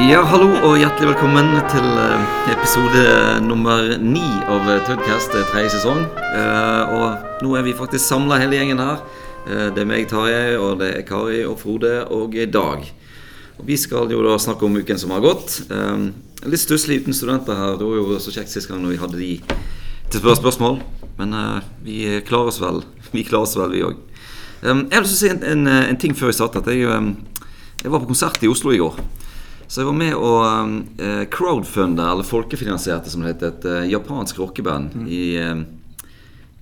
Ja, hallo og hjertelig velkommen til eh, episode nummer ni av eh, Tudcast, eh, tredje sesong. Og nå er vi faktisk samla hele gjengen her. Det er meg, Tarjei, og det er Kari og Frode og Dag. Og Vi skal jo da snakke om uken som har gått. Litt stusslig uten studenter her. Det var jo så kjekt sist gang når vi hadde de til å spørre spørsmål. Men vi klarer oss vel. Vi klarer oss vel, vi òg. jeg lyst til å si en, en, en ting før vi starter. Jeg, um, jeg var på konsert i Oslo i går. Så jeg var med og uh, crowdfunda, eller folkefinansierte som det heter, et uh, japansk rockeband Mm. i, uh,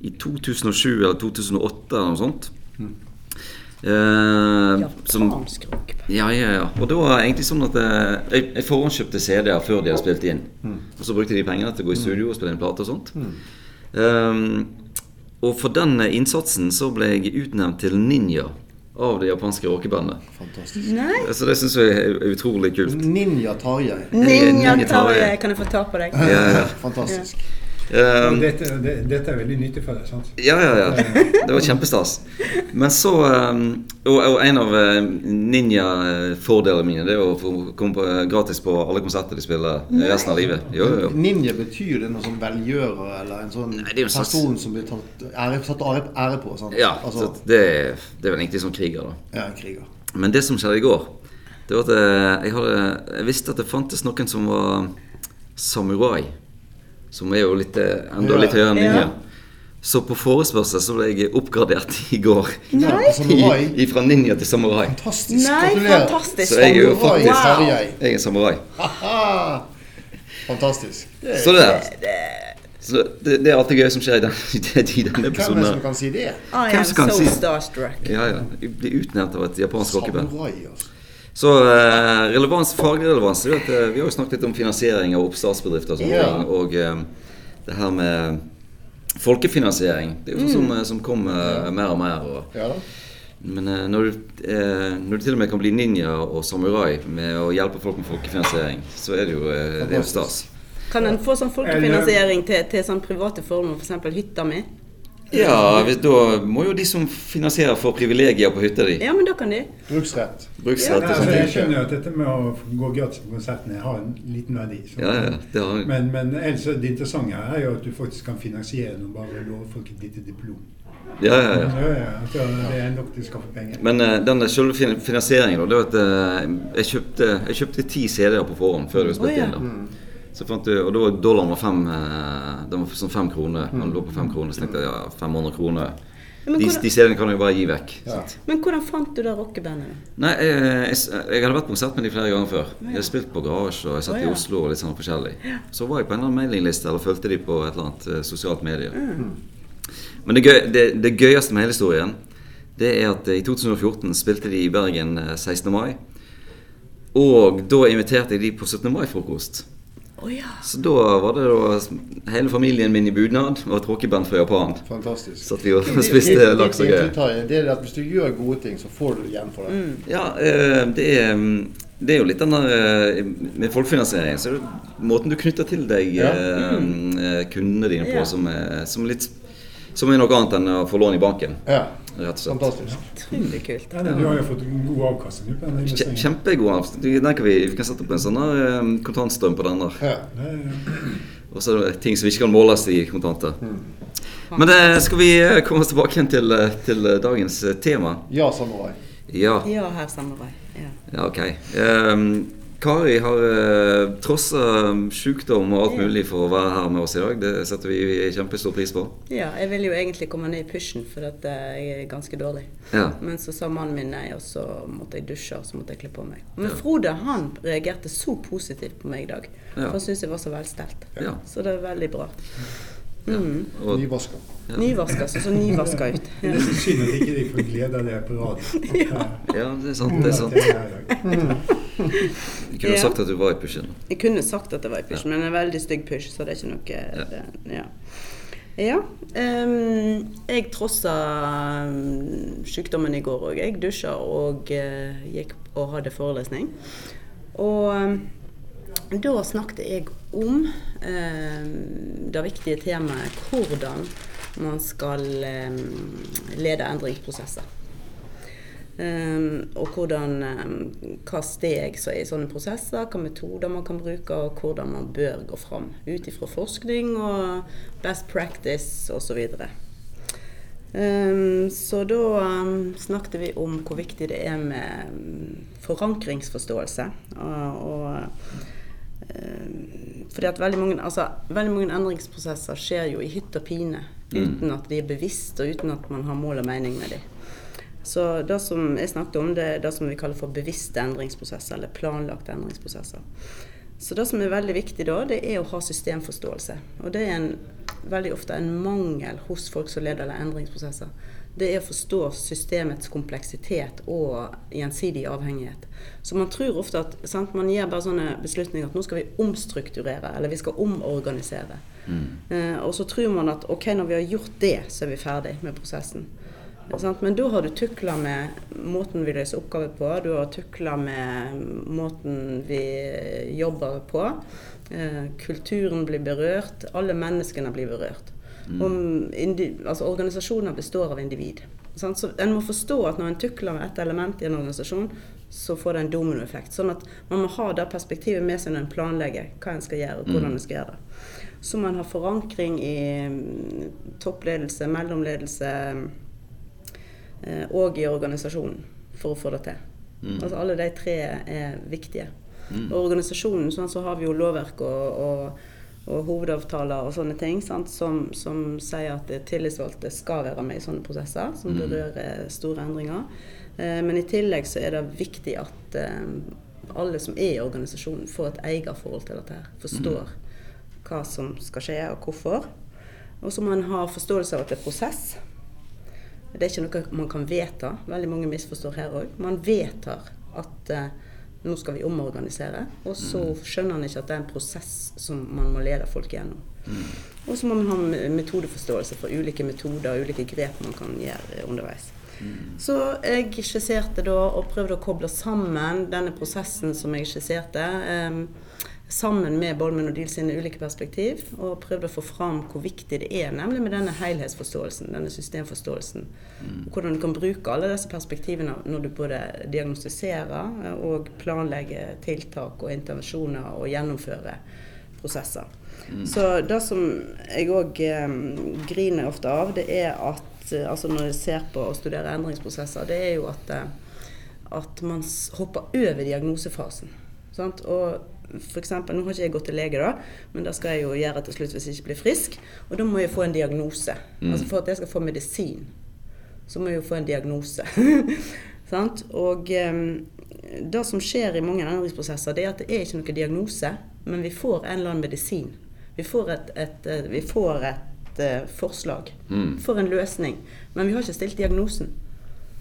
i 2007 eller 2008 eller noe sånt. Mm. Uh, som, Japansk rock. ja, ja, ja. Og det var egentlig sånn at uh, jeg, jeg forhåndskjøpte CD-er før de hadde spilt inn. Mm. Og så brukte de pengene til å gå i studio og spille inn plate og sånt. Um, og for den innsatsen så ble jeg utnevnt til ninja av det japanske rockebandet. Fantastisk. Nei. Så det syns jeg er utrolig kult. Ninja Tarjei. Ninja Ninja Tarjei, kan jeg få ta på deg? Ja, ja. Fantastisk. Um, dette, det, dette er veldig nyttig for deg, sant? Ja, ja, ja. Det var kjempestas. Men så um, og, og en av uh, ninja-fordelene mine Det er å få komme på, uh, gratis på alle konserter de spiller resten av livet. Jo, jo, jo. Ninja betyr det noe som velgjører, eller en sånn Nei, er slags- person som blir tatt ære, satt ære, ære på? Sant? Ja, altså, så det, det er vel egentlig som kriger, da. ja, kriger. Men det som skjedde i går, det var at uh, jeg, hadde, jeg visste at det fantes noen som var samurai. Som er jo litt, uh, enda litt høyere enn Ja. ninja. Så på forespørsel så ble jeg oppgradert i går. Nei. samurai. I, fra ninja til samurai. Fantastisk. Nei, Gratulerer. fantastisk. Så jeg er jo faktisk wow. Jeg er samurai. Haha. Fantastisk. Så det så det, det er det gøy som skjer i, den, i denne Hvem er det som kan si det? I Hvem am so si- starstruck. Ja, ja. Jeg blir utnevnt av et japansk rockeband. Samurai, altså. Så eh, relevans, faglig relevans er jo at eh, Vi har jo snakket litt om finansiering av oppstartsbedrifter og sånne ting. Og eh, det her med folkefinansiering. Det er jo sånn som, eh, som kommer mer og mer. Og, Ja men eh, når, du, eh, når du til og med kan bli ninja og samurai med å hjelpe folk med folkefinansiering, så er det jo, eh, det er jo stas. Kan en få sånn folkefinansiering til, til sånn private formål, f.eks. hytta mi? Ja, hvis, da må jo de som finansierer, få privilegier på hytta di. Ja, men da kan de. Bruksrett. Bruksrett ja, Altså, jeg skjønner jo at dette med å gå gratis på konsertene har en liten verdi. så- Ja, ja, det har Men, men ellers er det interessante her er jo at du faktisk kan finansiere noe bare lover folk et lite diplom. Ja, ja, ja. Ja, ja, altså, det er nok til å skaffe penger. Men uh, den selve finansieringen, da, det var at uh, jeg, kjøpte, jeg kjøpte ti CD-er på forhånd før du spilte oh, ja. inn. da. Så fant jeg, og da var dollaren var fem, eh, den var sånn fem kroner. Han lå på fem kroner, så tenkte jeg ja, 500 kroner. Men De, hvordan, de CD-ene kan du jo bare gi vekk. Ja. men hvordan fant du det rockebandet? Nei, jeg, jeg, jeg hadde vært på konsert med de flere ganger før. Jeg hadde spilt på garasje, og jeg satt i. Oslo og litt sånn forskjellig. Så var jeg på en eller annen mailingliste, eller fulgte de på et eller annet eh, sosialt medie. Mm. Men det, gøy, det, det gøyeste med hele historien, det er at eh, i 2014 spilte de i Bergen eh, 16. mai. Og da inviterte jeg de på 17. mai-frokost. Å ja. Så da var det da hele familien min i bunad og et rockeband fra Japan. Fantastisk. Satt vi og spiste laks og greier. Det er at hvis du gjør gode ting, så får du igjen for det. Ja, eh, det er, mm, det er jo litt den der eh, Med folkefinansiering så er det måten du knytter til deg Ja. eh, eh, kundene dine på, Ja. som, er, som, er litt, som er noe annet enn å få lån i banken. Ja. Rett og slett. Fantastisk. Utrolig kult. Ja, du har jo fått en god avkastning på den. Kjempegod. avkastning. den kan vi, vi kan sette opp en sånn der, eh, kontantstrøm på den der. Ja. Og så er det ting som ikke kan måles i kontanter. Men det, skal vi eh, komme oss tilbake igjen til, eh, til eh, dagens eh, tema? ja, samarbeid. Ja. Ja, her samarbeid. Ja. Ja, ok. Ehm, Kari har uh, trossa sykdom og alt mulig for å være her med oss i dag. Det setter vi kjempestor pris på. ja, jeg ville jo egentlig komme ned i pysjen, for at eh, jeg er ganske dårlig. Ja. Men så sa mannen min nei, og så måtte jeg dusje og så måtte jeg kle på meg. Men Frode han reagerte så positivt på meg i dag. Ja. For han syntes jeg var så velstelt. Ja. Så det er veldig bra. ja. Mm. Og, Nyvaska. Nyvaska, så så nyvaska ut. Det er så synd at ikke de får glede av det på radio. Ja. ja, det er sant. Det er sant. Vi kunne Ja. sagt at du var i pushen. Jeg kunne sagt at det var i push, men en veldig stygg push, så det er ikke noe Ja. det, ja. ja Um, jeg trossa um, sykdommen i går òg. Jeg dusja og uh, gikk og hadde forelesning. Og um, da snakket jeg om ehm, det viktige temaet hvordan man skal lede endringsprosesser. Um, og hvordan, um, hva steg som er i sånne prosesser, hva metoder man kan bruke, og hvordan man bør gå fram. Ut ifra forskning og best practice osv. Um, så da snakket vi om hvor viktig det er med forankringsforståelse. Og, og fordi at veldig mange, altså, veldig mange, endringsprosesser skjer jo i hytt og pine. Uten at de er bevisst, og uten at man har mål og mening med dem. Så det som jeg snakket om, det er det som vi kaller for bevisste endringsprosesser, eller planlagte endringsprosesser. Så det som er veldig viktig da, det er å ha systemforståelse. Og det er en, veldig ofte en mangel hos folk som leder endringsprosesser. Det er å forstå systemets kompleksitet og gjensidig avhengighet. Så man tror ofte at sant, man gir bare sånne beslutninger at nå skal vi omstrukturere, eller vi skal omorganisere. Mm. Eh, og så tror man at ok, når vi har gjort det, så er vi ferdig med prosessen. Men da har du tukla med måten vi løser oppgaver på, du har tukla med måten vi jobber på. Eh, kulturen blir berørt, alle menneskene blir berørt. Mm. altså, organisasjoner består av individ. Så En må forstå at når en tukler med ett element i en organisasjon, så får det en dominoeffekt. Sånn at man må ha det perspektivet med seg når en planlegger hva en skal gjøre, og hvordan en skal gjøre det. Så man har forankring i mm, toppledelse, mellomledelse og i organisasjonen for å få det til. Mm. Altså Alle de tre er viktige. Mm. Og organisasjonen sånn, så har vi jo lovverk og, og, og hovedavtaler og sånne ting sant, som, som, sier at tillitsvalgte skal være med i sånne prosesser som mm. berører store endringer. Eh, men i tillegg så er det viktig at eh, alle som er i organisasjonen, får et eierforhold til dette. her, Forstår mm. hva som skal skje, og hvorfor. Og så må man ha forståelse av at det er prosess. Det er ikke noe man kan vedta. Veldig mange misforstår her òg. Man vedtar at eh, nå skal vi omorganisere, og så mm. skjønner man ikke at det er en prosess som man må lede folk gjennom. Mm. Og så må man ha metodeforståelse for ulike metoder og ulike grep man kan gjøre underveis. Mm. Så jeg skisserte da og prøvde å koble sammen denne prosessen som jeg skisserte. Eh, sammen med Bolmen og Deal sine ulike perspektiv, og prøvde å få fram hvor viktig det er nemlig med denne helhetsforståelsen, denne systemforståelsen. Og Hvordan du kan bruke alle disse perspektivene når du både diagnostiserer og planlegger tiltak og intervensjoner og gjennomfører prosesser. Mm. Så det som jeg òg eh, griner ofte av, det er at eh, altså når jeg ser på og studerer endringsprosesser, det er jo at, eh, at man hopper over diagnosefasen. Sant? Og for eksempel, Nå har ikke jeg gått til lege, da, men det skal jeg jo gjøre til slutt hvis jeg ikke blir frisk. Og da må jeg få en diagnose. Mm. Altså For at jeg skal få medisin, så må jeg jo få en diagnose. og um, det som skjer i mange endringsprosesser, det er at det er ikke noen diagnose, men vi får en eller annen medisin. Vi får et, et, et vi får et uh, forslag. Mm. Får en løsning. Men vi har ikke stilt diagnosen.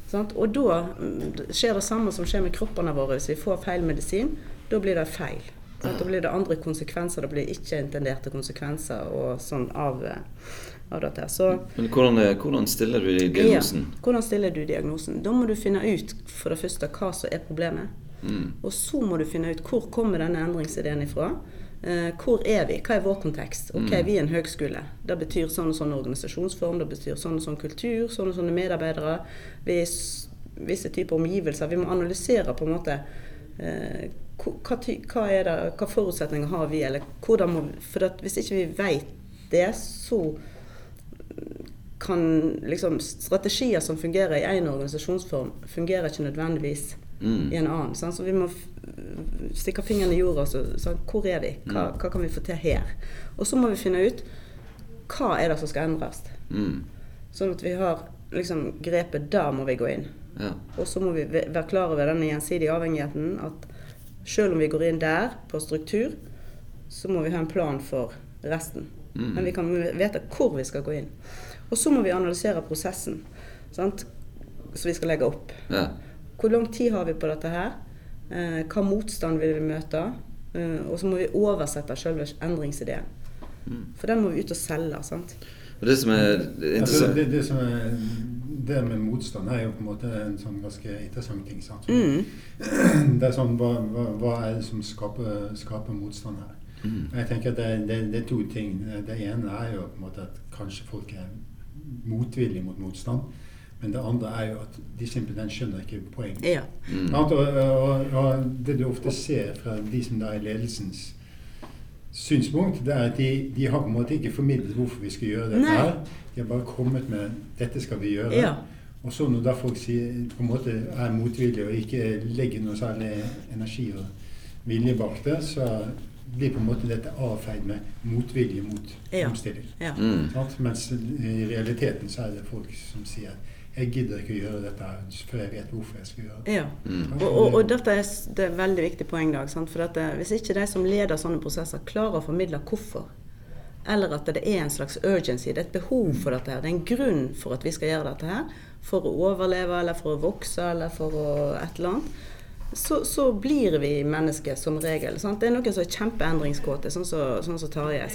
Sant? Og da mm, skjer det samme som skjer med kroppene våre hvis vi får feil medisin. Da blir det feil. Da blir det andre konsekvenser. Det blir ikke-intenderte konsekvenser og sånn av, eh, av dette. Så, Men hvordan, hvordan, stiller du diagnosen? Ja, hvordan stiller du diagnosen? Da må du finne ut for det første hva som er problemet. Mm. Og så må du finne ut hvor kommer denne endringsideen ifra. Eh, hvor er vi? Hva er vår kontekst? Ok, mm. vi er en høgskole. Det betyr sånn og sånn organisasjonsform, det betyr sånn og sånn kultur, sånn og sånne medarbeidere. Vi er visse typer omgivelser. Vi må analysere på en måte eh, hva, hva, det, hva forutsetninger har vi, eller hvordan må vi For hvis ikke vi vet det, så kan liksom strategier som fungerer i én organisasjonsform, fungerer ikke nødvendigvis mm. i en annen. Sant? Så vi må stikke fingeren i jorda. Så, sånn, hvor er vi? Hva, mm. hva, kan vi få til her? Og så må vi finne ut hva er det som skal endres. Mm. Sånn at vi har liksom grepet Der må vi gå inn. Ja. Og så må vi være klar over denne gjensidige avhengigheten. At selv om vi går inn der på struktur, så må vi ha en plan for resten. Mm. Men vi kan vite hvor vi skal gå inn. Og så må vi analysere prosessen sant? som vi skal legge opp. Ja. Hvor lang tid har vi på dette her? Eh, hva motstand vil vi møte? Eh, og så må vi oversette selve endringsideen. Mm. For den må vi ut og selge. sant? Og det som er interessant altså, det, det, som er det med motstand er jo på en måte en sånn ganske interessant ting. Sant? Mm. Det er sånn, hva, hva, hva, er det som skaper, skaper motstand her? Mm. Jeg tenker at det, det, det, er to ting. Det ene er jo på en måte at kanskje folk er motvillige mot motstand. Men det andre er jo at de simpelthen skjønner ikke poenget. Ja. Mm. Og, og, og det du ofte ser fra de som da er ledelsens synspunkt, det er at de, de har på en måte ikke formidlet hvorfor vi skal gjøre dette Nei. her. De har bare kommet med 'dette skal vi gjøre'. Ja. Og så når da folk sier, på en måte er motvillige og ikke legger noe særlig energi og vilje bak det, så blir på en måte dette avfeid med motvilje mot Ja. omstilling. Ja. Mm. Mens i realiteten så er det folk som sier 'jeg gidder ikke å gjøre dette før jeg vet hvorfor jeg skal gjøre det'. ja. Mm. Og, og, og dette er, det er et veldig viktig poeng, Dag. Sant? For at, eh, hvis ikke de som leder sånne prosesser, klarer å formidle hvorfor, eller at det er en slags urgency, det er et behov for dette her, det er en grunn for at vi skal gjøre dette her, for å overleve, eller for å vokse, eller for å et eller annet, så, så blir vi mennesker som regel. Sant? Det er noen som er kjempeendringskåte, sånn som sånn som Tarjei.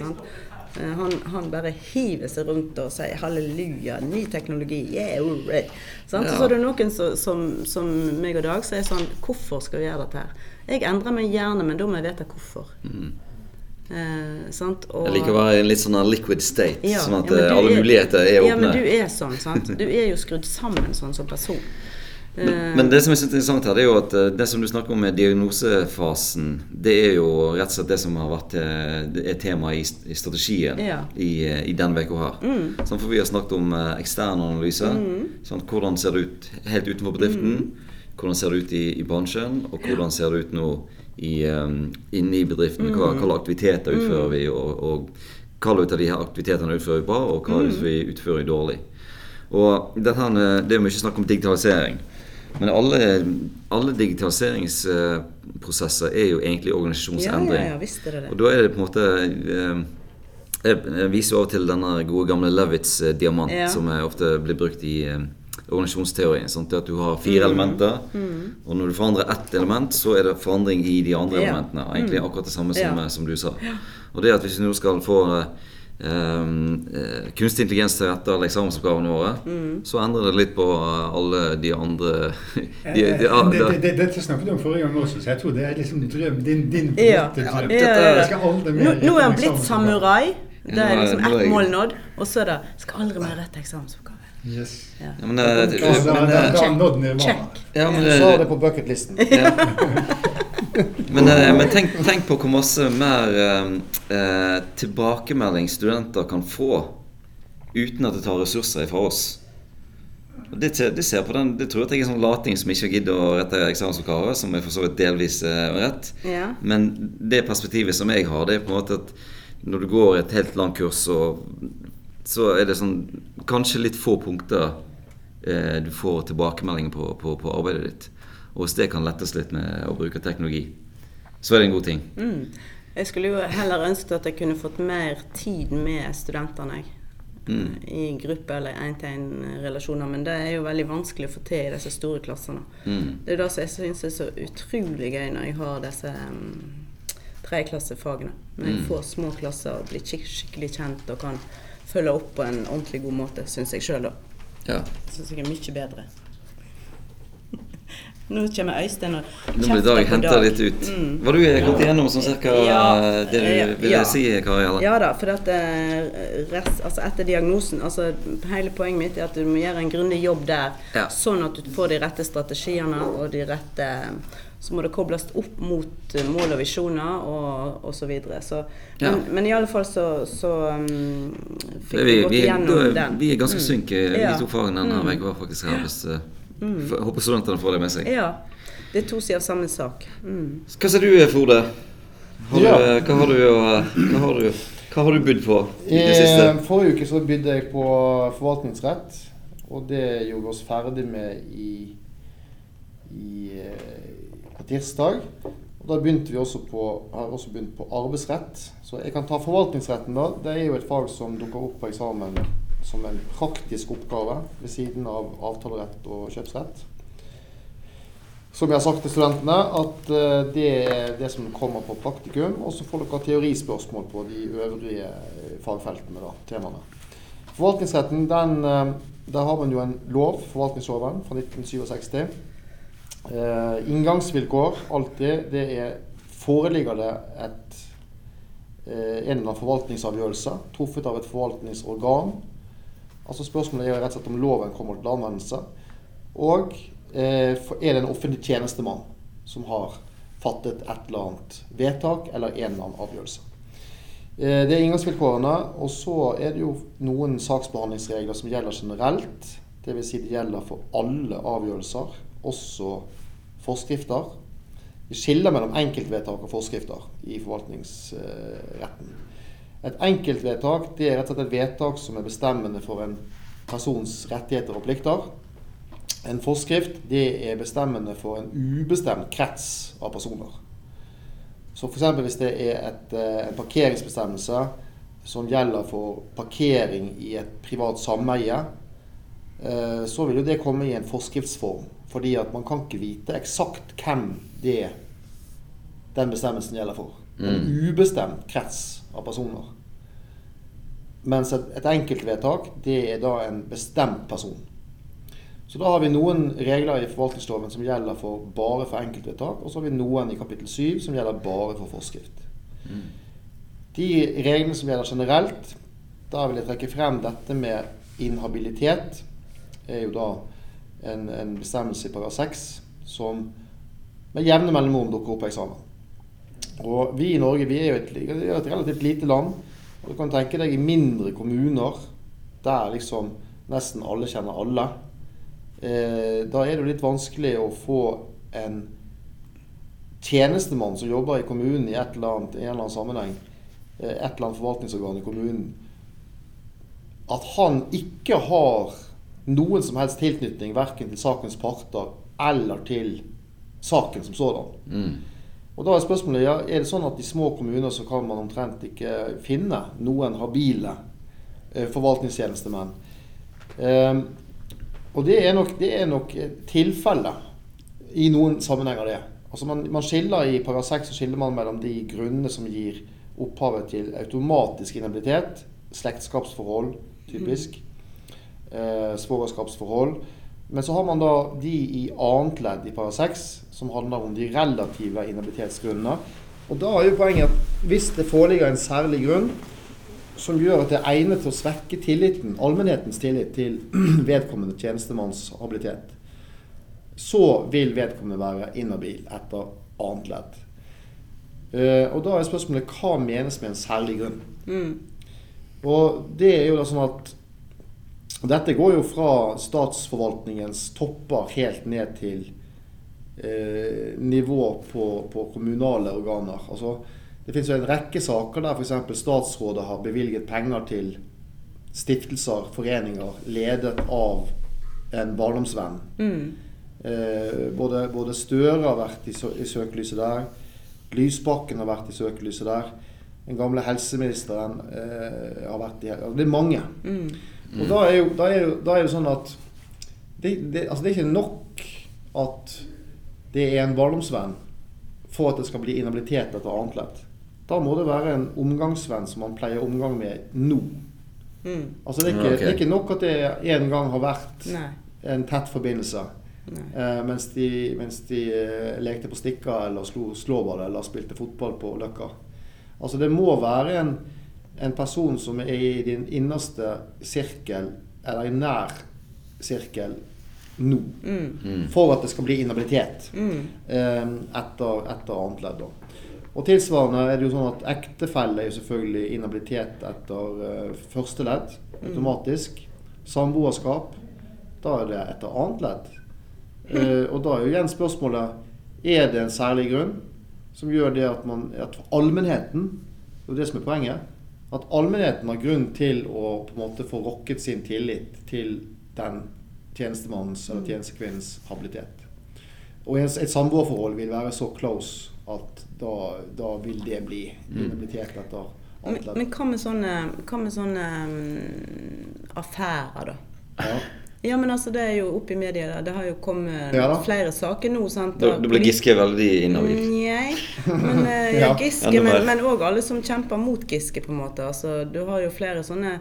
Eh, Han, han bare hiver seg rundt og sier halleluja, ny teknologi, yeah, hooray. Sånn? Ja. Så er det noen som, som, som meg og Dag sier sånn Hvorfor skal vi gjøre dette her? Jeg endrer meg gjerne, men da må jeg vite hvorfor. Eh, sant? Og, Jeg liker å være i en litt sånn liquid state, Ja, sånn at ja, alle er, muligheter er åpne. Ja, men du er sånn, sant. Du er jo skrudd sammen sånn som person. Eh, Men det som jeg synes er interessant her, det er jo at eh, det som du snakker om med diagnosefasen, det er jo rett og slett det som har vært eh, er tema i, strategien Ja. i, i denne uka her. Sånn, for vi har snakket om ekstern analyse. Sånn, hvordan ser det ut helt utenfor bedriften? Hvordan ser det ut i, i bransjen? Og hvordan ser det ut nå i, um, inne i bedriften? Hva, hva slags aktiviteter utfører vi? Og, og hva av de her aktivitetene utfører vi bra, og hva ut vi utfører vi dårlig? Og dette, det er mye snakk om digitalisering. Men alle, alle digitaliseringsprosesser er jo egentlig ja, ja, ja, visst er det Og da er det på en måte eh, Jeg viser av og til denne gode gamle Levitts diamant, Ja. som ofte blir brukt i eh, organisasjonsteorien. Sånn at du har Mm. fire elementer, og når du forandrer ett element, så er det forandring i de andre Ja. elementene. Egentlig akkurat det samme som, Ja. eh, som du sa. Og det at hvis du nå skal få eh, eh, kunstig intelligens til rette alle eksamensoppgavene våre, Mm. så endrer det litt på alle de andre Eh, de, de, ah, det, det, det, dette snakket du om forrige gang også, så jeg tror det er liksom drøm, din, din Ja. drøm. ja, ja. Nå, nå er han blitt samurai. Det er liksom ett mål nådd. Og så er det skal aldri mer rette eksamensoppgave. Yes. Ja. ja, men, det- er men. Check. ja, men, Så har eh, det på bucketlisten. Men, eh, men tenk, tenk på hvor masse mer eh, eh, tilbakemelding studenter kan få uten at det tar ressurser fra oss. Det, det, ser på den, det tror jeg er sånn lating som ikke gidder å rette eksamensoppgaver, som er for så vidt delvis eh, rett. Ja. Men det perspektivet som jeg har, det er på en måte at når du går et helt langt kurs, så, så er det sånn kanskje litt få punkter eh, du får tilbakemeldinger på, på, på arbeidet ditt. Og hvis det kan lettes litt med å bruke teknologi, så er det en god ting. Mm. Jeg skulle jo heller ønsket at jeg kunne fått mer tid med studentene. Mm. I gruppe- eller én-til-én-relasjoner. Men det er jo veldig vanskelig å få til i disse store klassene. Mm. Det er det som jeg syns er så utrolig gøy når jeg har disse um, tredjeklassefagene. Når jeg Mm. får små klasser og blir skik skikkelig kjent og kan følge opp på en ordentlig god måte, syns jeg sjøl, da. Ja. Syns jeg er mye bedre. Nå kommer Øystein og Nå blir Dag henta litt ut. Var du gått igjennom sånn cirka Ja. det du Ja. ville si, Kari? Eller? Ja da, for at, eh, rest, altså etter diagnosen altså Hele poenget mitt er at du må gjøre en grundig jobb der, Ja. sånn at du får de rette strategiene og de rette Så må det kobles opp mot eh, mål og visjoner og, og så videre. Så, men, Ja. men i alle fall så, så um, fikk Vi, vi gått igjennom den. vi er ganske synke eh, Ja. to fagene denne uka var faktisk her. Hvis, eh, jeg håper studentene får det med seg. Ja. Det er to sider av samme sak. Mm. Hva sier du, Frode? Har du, Ja. eh, hva, har du, å- hva, har du, hva har du bydd på i det I forrige uke så bydde jeg på forvaltningsrett, og det gjorde vi oss ferdig med i, i, eh, på tirsdag. Og da begynte vi også på, har også begynt på arbeidsrett. Så jeg kan ta forvaltningsretten, da. Det er jo et fag som dukker opp på eksamen som en praktisk oppgave ved siden av avtalerett og kjøpsrett. Som jeg har sagt til studentene, at eh, det er det som kommer på praktikum. Og så får dere teorispørsmål på de øvrige eh, fagfeltene, da, temaene. Forvaltningsretten, den, eh, der har man jo en lov, forvaltningsloven fra 1967. Eh, inngangsvilkår alltid, det er Foreligger det et, eh, en eller annen forvaltningsavgjørelse truffet av et forvaltningsorgan, Altså Spørsmålet er rett og slett om loven kommer til anvendelse. Og eh, er det en offentlig tjenestemann som har fattet et eller annet vedtak eller en eller annen avgjørelse. Eh, Det er inngangsvilkårene. Og så er det jo noen saksbehandlingsregler som gjelder generelt. Dvs. Si det gjelder for alle avgjørelser, også forskrifter. Vi skiller mellom enkeltvedtak og forskrifter i forvaltningsretten. Et enkeltvedtak det er rett og slett et vedtak som er bestemmende for en persons rettigheter og plikter. En forskrift det er bestemmende for en ubestemt krets av personer. Så f.eks. hvis det er et, eh, en parkeringsbestemmelse som gjelder for parkering i et privat sameie, eh, så vil jo det komme i en forskriftsform. Fordi at man kan ikke vite eksakt hvem det den bestemmelsen gjelder for. En ubestemt krets av personer. Mens et, et enkeltvedtak, det er da en bestemt person. Så da har vi noen regler i forvaltningsloven som gjelder for bare for enkeltvedtak, og så har vi noen i kapittel 7 som gjelder bare for forskrift. De reglene som gjelder generelt, da vil jeg trekke frem dette med inhabilitet. er jo da en, en bestemmelse i paragraf 6 som med jevne mellomrom dukker opp på eksamen. Og vi i Norge vi er jo et, er et relativt lite land. Og du kan tenke deg i mindre kommuner der liksom nesten alle kjenner alle. Eh, da er det jo litt vanskelig å få en tjenestemann som jobber i kommunen i et eller annet, en eller annen sammenheng, eh, et eller annet forvaltningsorgan i kommunen, at han ikke har noen som helst tilknytning verken til sakens parter eller til saken som sådan. Mm. Og da er spørsmålet ja, er det sånn at i små kommuner så kan man omtrent ikke finne noen habile eh, forvaltningstjenestemenn. Eh, og det er nok, det er nok tilfellet tilfelle i noen sammenhenger, det. Altså man, man skiller I paragraf 6 så skiller man mellom de grunnene som gir opphavet til automatisk inhabilitet, slektskapsforhold, typisk, eh, svogerskapsforhold. Men så har man da de i annet ledd i paragraf 6, som handler om de relative inhabilitetsgrunnene. Og da er jo poenget at hvis det foreligger en særlig grunn som gjør at det er egnet til å svekke tilliten, allmennhetens tillit til vedkommende tjenestemanns habilitet, så vil vedkommende være inhabil etter annet ledd. Eh, og da er spørsmålet hva menes med en særlig grunn? Og det er jo da sånn at dette går jo fra statsforvaltningens topper helt ned til eh, nivå på, på kommunale organer. Altså, det finnes jo en rekke saker der f.eks. statsrådet har bevilget penger til stiftelser, foreninger, ledet av en barndomsvenn. Eh, både, både Støre har vært i, sø- i søkelyset der. Lysbakken har vært i søkelyset der. Den gamle helseministeren eh, har vært i Det er mange. Og da er, jo, da, er jo, da er jo, sånn at det, det, altså det er ikke nok at det er en barndomsvenn for at det skal bli inhabilitet etter annet ledd. Da må det være en omgangsvenn som man pleier omgang med nå. Altså det er, ikke, okay. det er ikke nok at det en gang har vært Nei. en tett forbindelse. Eh, mens de, mens de eh, lekte på stikka eller slo slåball eller spilte fotball på Løkka. Altså det må være en, en person som er i din innerste sirkel, eller i nær sirkel, nå. For at det skal bli inhabilitet eh, etter, etter annet ledd. Og tilsvarende er det jo sånn at ektefelle er jo selvfølgelig inhabilitet etter eh, første ledd, automatisk. Samboerskap, da er det etter annet ledd. Eh, og da er jo igjen spørsmålet er det en særlig grunn som gjør det at man at allmennheten er det som er poenget. At allmennheten har grunn til å på en måte få rokket sin tillit til den tjenestemannens eller tjenestekvinnens habilitet. Og et, samboerforhold vil være så close at da, da vil det bli inhabilitet etter Men, men hva med sånne, hva med sånne um, affærer, da? Ja. Ja, men altså, det er jo oppe i media. da. Det har jo kommet Ja flere saker nå. sant? Da, da ble Giske veldig inhabil. Nei, men eh, ja. Giske, men- òg alle som kjemper mot Giske, på en måte. Altså, du har jo flere sånne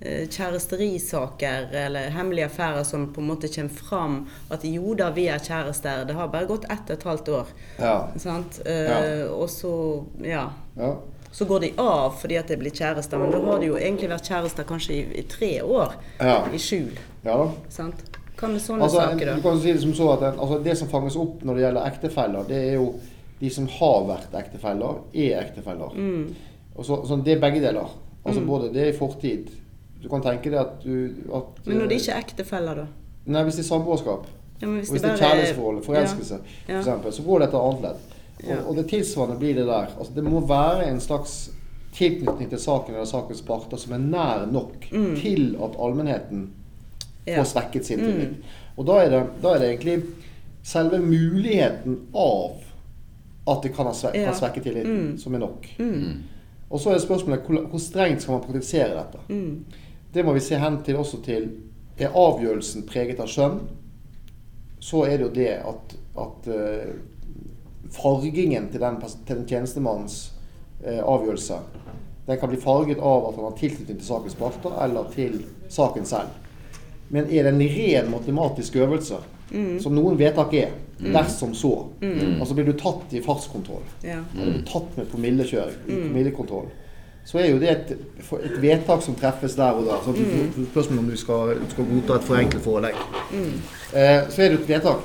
eh, kjæresterisaker eller hemmelige affærer som på en måte kommer fram. At jo da, vi er kjærester. Det har bare gått ett og et halvt år. Ja. Sant? Eh. Og så, ja. Ja. Så går de av fordi at de blir kjærester. Men da har de jo egentlig vært kjærester kanskje i, i tre år. Ja. I skjul. Ja da. Sant? Hva med sånne Altså, saker, da? du kan si det som så at en, altså, det som fanges opp når det gjelder ektefeller, det er jo de som har vært ektefeller, er ektefeller. Mm. Og så, sånn, det er begge deler. Altså både det er i fortid. Du kan tenke deg at du at, Men når de eh, ikke er ektefeller, da? Nei, hvis det er samboerskap. Ja, hvis, Hvis det er kjærlighetsforhold, forelskelse, Ja. for eksempel, så går det til annet ledd. Og, og det tilsvarende blir det der. Altså, det må være en slags tilknytning til saken eller sakens parter som er nær nok til at allmennheten Mm. Ja. får svekket sin tillit. Og da er, det, da er det egentlig selve muligheten av at det kan, ha svek, Ja. kan svekke tilliten, Mm. som er nok. Mm. Og så er spørsmålet hvor, hvor strengt skal man praktisere dette? Mm. Det må vi se hen til også til Er avgjørelsen preget av skjønn, så er det jo det at, at eh, fargingen til den, til den tjenestemannens eh, avgjørelse den kan bli farget av at han har tilknytning til sakens parter eller til saken selv. Men er det en ren matematisk øvelse, som noen vedtak er, dersom så Altså blir du tatt i fartskontroll, Ja. blir tatt med promillekjøring, i promillekontroll, så er jo det et, et vedtak som treffes der og da. Så spørsmålet om du skal, du skal godta et forenklet forelegg. Eh, så er det et vedtak.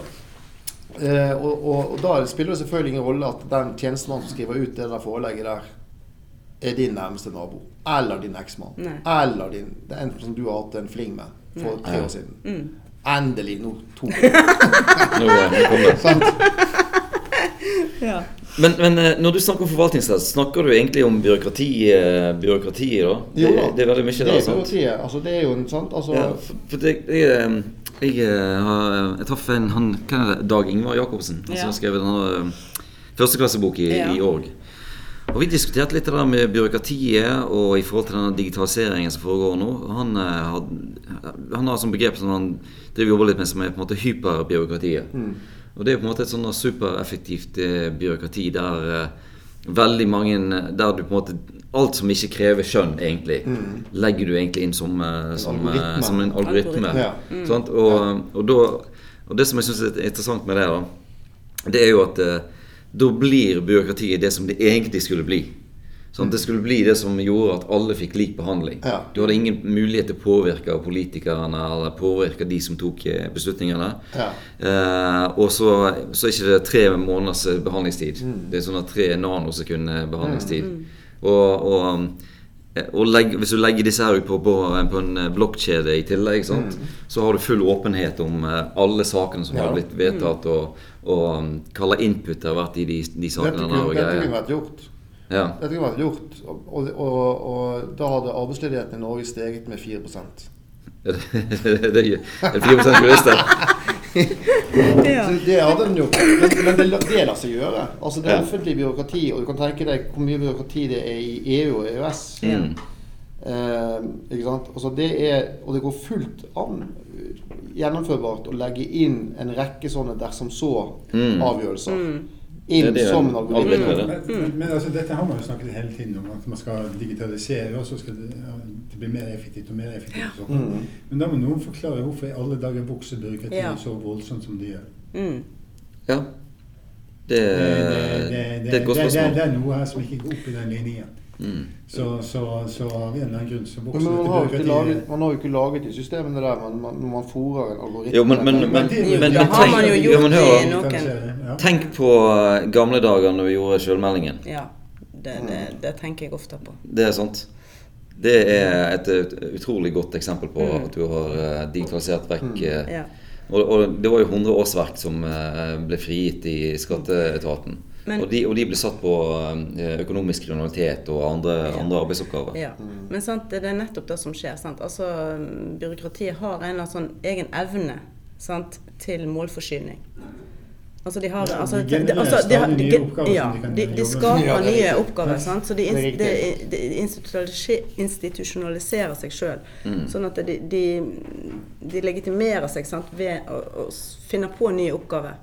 Eh, og, og, og da spiller det selvfølgelig ingen rolle at den tjenestemann som skriver ut det der forelegget der, er din nærmeste nabo. Eller din eksmann. Eller din, det er en som du har hatt en fling med for tre år siden. Mm. Endelig, nå kom det. Sant? ja. Men, men eh, når du snakker om forvaltningsrett, snakker du egentlig om byråkrati, eh, byråkratiet da? Det, Jo da. det er veldig mye Det der, er sant? Altså, det er jo en sant altså, Ja, for, for det, det eh, jeg, eh, har, jeg traff en han, hva er det, Dag Ingvar Jacobsen, han Ja. som har skrevet denne eh, førsteklassebok i, Ja. i org. Og Vi diskuterte litt det der med byråkratiet og i forhold til denne digitaliseringen som foregår nå. Han, eh, har, han har et begrep som han driver jobber litt med, som er på en måte hyperbyråkratiet. Og Det er på en måte et sånn supereffektivt eh, byråkrati der eh, veldig mange Der du på en måte Alt som ikke krever skjønn, egentlig, legger du egentlig inn som, eh, som, eh, algoritme. som en algoritme. Ja. Mm. Og, og, da, og det som jeg syns er interessant med det, da, det er jo at eh, da blir byråkratiet det som det egentlig skulle bli. Sånn, det skulle bli det som gjorde at alle fikk lik behandling. Ja. Du hadde ingen mulighet til å påvirke politikerne eller påvirke de som tok beslutningene. Ja. Eh, og så, så er ikke tre måneders behandlingstid. behandlingstid. Det er sånn at tre nanosekunder behandlingstid. behandlingstid. Og, og, eh, og legg, hvis du legger disse her ut på, på, på en eh, blokkjede i tillegg, sant? så har du full åpenhet om eh, alle sakene som Ja. har blitt vedtatt, og, og um, hva slags input det har vært i de, de Dette sakene. kunne, der og dette kunne vært gjort. Ja. Dette kunne vært gjort, og, og, og, da hadde arbeidsledigheten i Norge steget med 4 det er det er 4 jurister. Ja. Så Det hadde en gjort. Men, men det, det lar seg gjøre. Altså Det er offentlig byråkrati, og du kan tenke deg hvor mye byråkrati det er i EU og EØS. Mm. Eh, ikke sant? Altså det er, og det går fullt an gjennomførbart å legge inn en rekke sånne dersom Mm. så-avgjørelser. Mm. Inn det som en algoritme. Men, men, altså, dette har man jo snakket hele tiden om, at man skal digitalisere, og så skal det, ja, det bli mer effektivt og mer effektivt. og sånn. Mm. Men da må noen forklare hvorfor i alle dager vokser byråkratiet Ja. så voldsomt som de gjør. Mm. Ja. Det, Det, det, er et godt det, det, spørsmål. det er noe her som ikke går opp i den linjen. Mm. Så, så, så av en eller annen grunn så Men man har, ikke laget, man har jo ikke laget de systemene der man, man, når man fôrer en algoritme. Jo, men, men, men, men, det- har man jo gjort ja, men i noen- Tenk på eh, gamle dager når vi gjorde sjølmeldingen. ja. Det, det, det tenker jeg ofte på. Det er sant. Det er et, utrolig godt eksempel på at du har eh, digitalisert vekk mm. Ja. og, og det var jo 100 årsverk som eh, ble frigitt i skatteetaten. Men- og, de, og de ble satt på eh, økonomisk kriminalitet og andre, andre arbeidsoppgaver. Ja. Men sant, det er nettopp det som skjer. Sant? Altså, byråkratiet har en eller annen sånn egen evne sant, til målforsyning. Altså, de har Ja, altså, de altså, de, har- stadig nye oppgaver ja, de de, de skaper Ja, er nye oppgaver. Sant? Så de, er institusjonaliserer seg sjøl. Sånn at de, de, de legitimerer seg sant, ved å, å finne på nye oppgaver.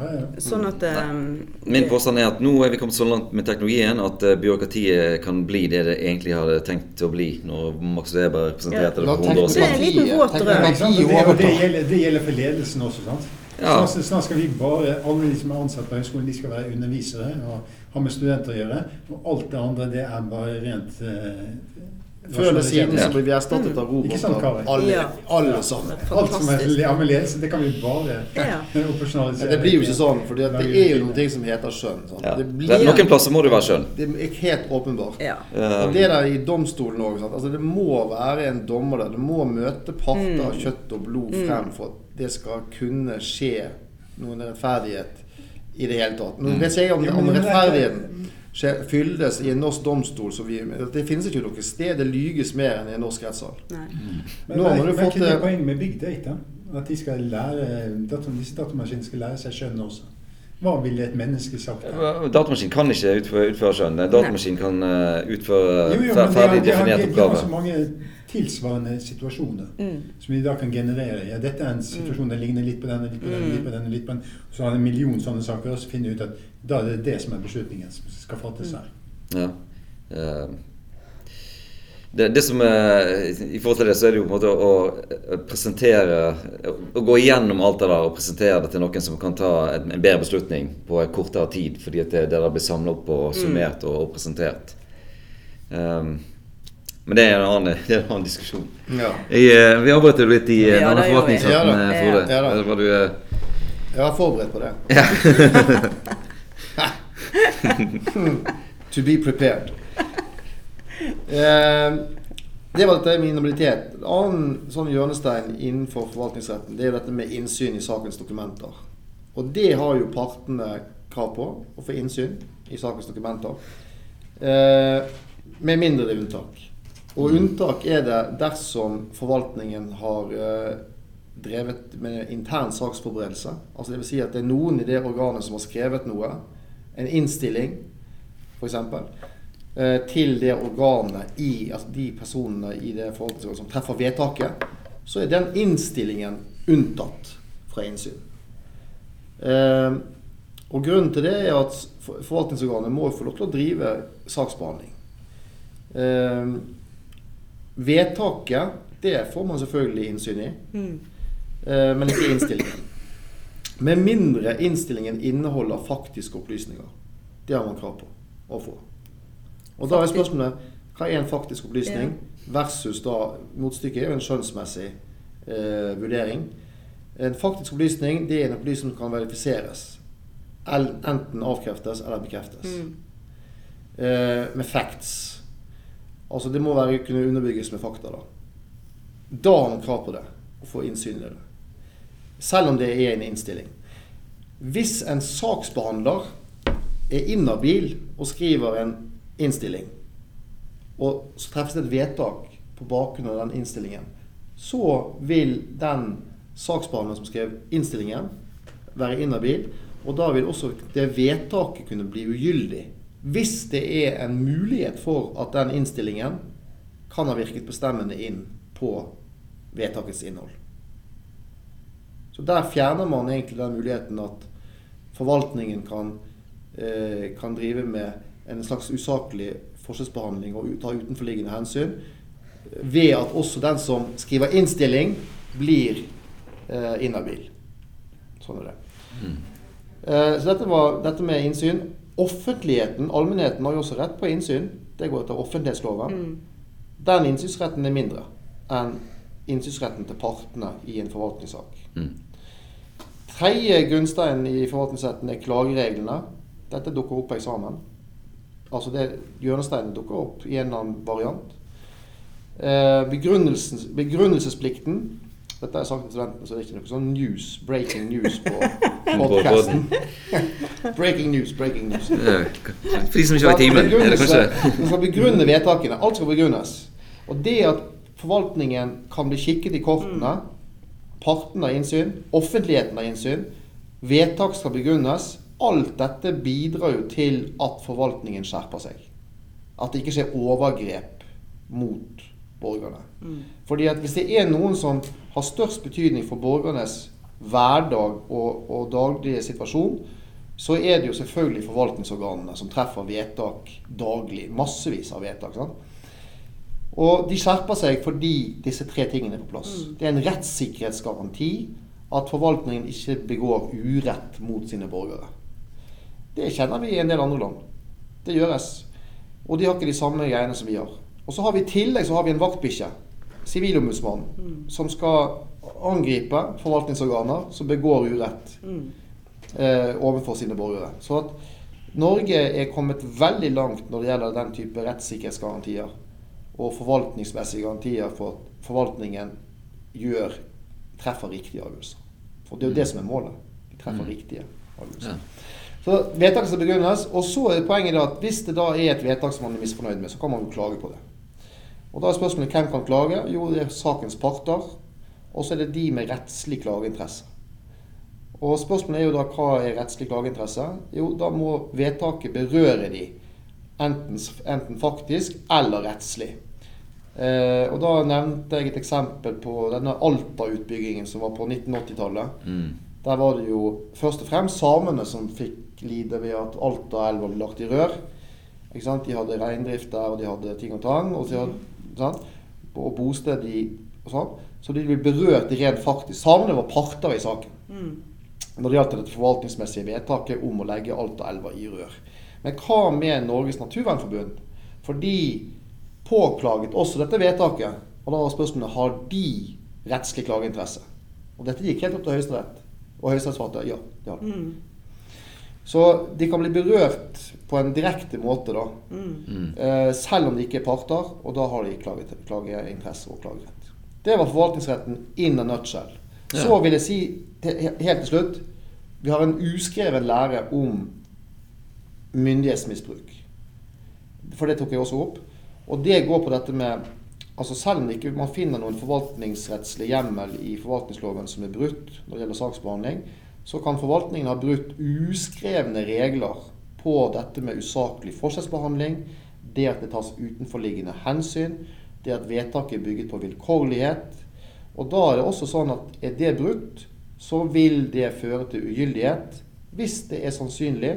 Ja, ja. Sånn at um, Min påstand er at nå er vi kommet så langt med teknologien at uh, byråkratiet kan bli det det egentlig hadde tenkt å bli når Max Weber presenterte det La for 100 år Det er en siden. liten våt? Og det, det, gjelder, det gjelder for ledelsen også, sant? Ja. Snart, snart skal vi bare, alle de som er ansatt på høyskolen, de skal være undervisere og ha med studenter å gjøre. Og alt det andre, det er bare rent eh, Før eller siden så blir vi erstattet av roboter. Alle, Ja. alle sammen. Alt som er ledelse, det kan vi bare Ja. operasjonalisere. Det blir jo ikke sånn, for det er jo noe som heter skjønn. Sånn. Ja. Blir, noen plasser må det være skjønn. det er helt åpenbart. Ja. Eh, Og det der i domstolen òg. Altså det må være en dommer der. Det må møte parter av kjøtt og blod frem for at det skal kunne skje noen rettferdighet i det hele tatt. Nå vet jeg om, om er rettferdigheten fyldes i en norsk domstol så vi, Det finnes ikke noe sted det lyges mer enn i en norsk rettssal. Mm. Men du er ikke det eh, poenget med big data? At de skal lære, disse datamaskinene skal lære seg skjønnet også. Hva ville et menneske sagt? da? Datamaskin kan ikke utføre, utføre skjønn. Datamaskin kan eh, utføre Jo, jo, men ferdig definerte oppgaver. Det er så mange tilsvarende situasjoner som vi da kan generere. Ja, dette er en situasjon den ligner litt på denne, litt på denne, litt på denne, litt på denne. Så har en million sånne saker, og så finner vi ut at da er det det som er beslutningen som skal fattes her. Ja. Eh, Det, det som er, I forhold til det så er det jo på en måte å presentere Å gå igjennom alt det der og presentere det til noen som kan ta en, en bedre beslutning på en kortere tid, fordi at det, det der blir samlet opp og summert og, og presentert. Um, men det er en annen, det er en annen diskusjon. Ja. Jeg, eh, vi avbrøt jo litt i eh, Ja, denne forvaltningsretten, Ja eh, Frode. Ja da. Var du, Jeg var forberedt på det. to be prepared. Eh, det var dette med inhabilitet. En annen sånn hjørnestein innenfor forvaltningsretten det er dette med innsyn i sakens dokumenter. Og det har jo partene krav på, å få innsyn i sakens dokumenter. Eh, med mindre det unntak. Og unntak er det dersom forvaltningen har eh, drevet med intern saksforberedelse. Altså Dvs. Si at det er noen i det organet som har skrevet noe, en innstilling f.eks., til det organet i altså de personene i det forvaltningsorganet som treffer vedtaket, så er den innstillingen unntatt fra innsyn. Eh, og Grunnen til det er at forvaltningsorganet må få lov til å drive saksbehandling. Eh, vedtaket, det får man selvfølgelig innsyn i. Eh, men ikke innstillingen. Med mindre innstillingen inneholder faktiske opplysninger. Det har man krav på å få. Og da er spørsmålet hva er en faktisk opplysning versus da Motstykket er jo en skjønnsmessig eh, vurdering. En faktisk opplysning det er en opplysning som kan verifiseres. Enten avkreftes eller bekreftes. Eh, med facts. Altså det må være, kunne underbygges med fakta. Da Da har man krav på det. Å få innsyn i det. Selv om det er en innstilling. Hvis en saksbehandler er inhabil og skriver en innstilling, og så treffes det et vedtak på bakgrunn av den innstillingen, så vil den saksbehandleren som skrev innstillingen, være inhabil. Og da vil også det vedtaket kunne bli ugyldig. Hvis det er en mulighet for at den innstillingen kan ha virket bestemmende inn på vedtakets innhold. Så der fjerner man egentlig den muligheten at forvaltningen kan, eh, kan drive med en slags usaklig forskjellsbehandling og ta utenforliggende hensyn, ved at også den som skriver innstilling, blir eh, inhabil. Sånn er det. Eh, så dette var dette med innsyn. Offentligheten, allmennheten, har jo også rett på innsyn. Det går etter offentlighetsloven. Den innsynsretten er mindre enn innsynsretten til partene i en forvaltningssak. Mm. Tredje grunnstein i forvaltningsretten er klagereglene. Dette dukker opp på eksamen. Altså det, hjørnesteinen dukker opp i en eller annen variant. Eh, begrunnelsen- begrunnelsesplikten Dette jeg sagt til studentene, så det er ikke noe sånn news, breaking news på podkasten. breaking news, breaking news. For de som ikke var i timen, er det kanskje Man skal begrunne vedtakene. Alt skal begrunnes. Og det at forvaltningen kan bli kikket i kortene, partene har innsyn, offentligheten har innsyn, vedtak skal begrunnes, alt dette bidrar jo til at forvaltningen skjerper seg. At det ikke skjer overgrep mot borgerne. Fordi at hvis det er noen som har størst betydning for borgernes hverdag og, og daglige situasjon, så er det jo selvfølgelig forvaltningsorganene som treffer vedtak daglig. Massevis av vedtak. sant? Og de skjerper seg fordi disse tre tingene er på plass. Det er en rettssikkerhetsgaranti at forvaltningen ikke begår urett mot sine borgere. Det kjenner vi i en del andre land. Det gjøres. Og de har ikke de samme greiene som vi har. Og så har vi I tillegg så har vi en vaktbikkje, Sivilombudsmannen, som skal angripe forvaltningsorganer som begår urett eh, overfor sine borgere. Så at Norge er kommet veldig langt når det gjelder den type rettssikkerhetsgarantier og forvaltningsmessige garantier for at forvaltningen gjør, treffer riktige avgjørelser. For det er jo det som er målet. De treffer riktige avgjørelser. Ja. Så vedtaket skal begrunnes. Og så er poenget at hvis det da er et vedtak som man er misfornøyd med, så kan man jo klage på det. Og da er spørsmålet hvem kan klage? Jo, det er sakens parter. Og så er det de med rettslig klageinteresse. Og spørsmålet er jo da hva er rettslig klageinteresse? Jo, da må vedtaket berøre de. Enten, enten faktisk eller rettslig. Eh, og da nevnte jeg et eksempel på denne Alta-utbyggingen som var på 1980-tallet. Mm. Der var det jo først og fremst samene som fikk lide ved at Altaelva ble lagt i rør. Ikke sant? De hadde reindrift der, og de hadde ting og tang. Og, så, sant? og bosted i og sånn. Så de ble berørt rent faktisk. Samene var parter i saken når det gjaldt det forvaltningsmessige vedtaket om å legge Altaelva i rør. Men hva med Norges Naturvernforbund? For de påklaget også dette vedtaket. Og da var spørsmålet har de rettslig klageinteresse. Og dette gikk helt opp til Høyesterett. Og Høyesterett svarte ja. ja. de. Så de kan bli berørt på en direkte måte, da. Eh, selv om de ikke er parter, og da har de klage- klageinteresse og klagerett. Det var forvaltningsretten in a nutshell. Ja. Så vil jeg si til, helt til slutt Vi har en uskreven lære om myndighetsmisbruk. For det tok jeg også opp. Og det går på dette med altså Selv om ikke man finner noen forvaltningsrettslig hjemmel i forvaltningsloven som er brutt når det gjelder saksbehandling, så kan forvaltningen ha brutt uskrevne regler på dette med usaklig forskjellsbehandling, det at det tas utenforliggende hensyn, det at vedtaket er bygget på vilkårlighet. Og da er det også sånn at er det brutt, så vil det føre til ugyldighet hvis det er sannsynlig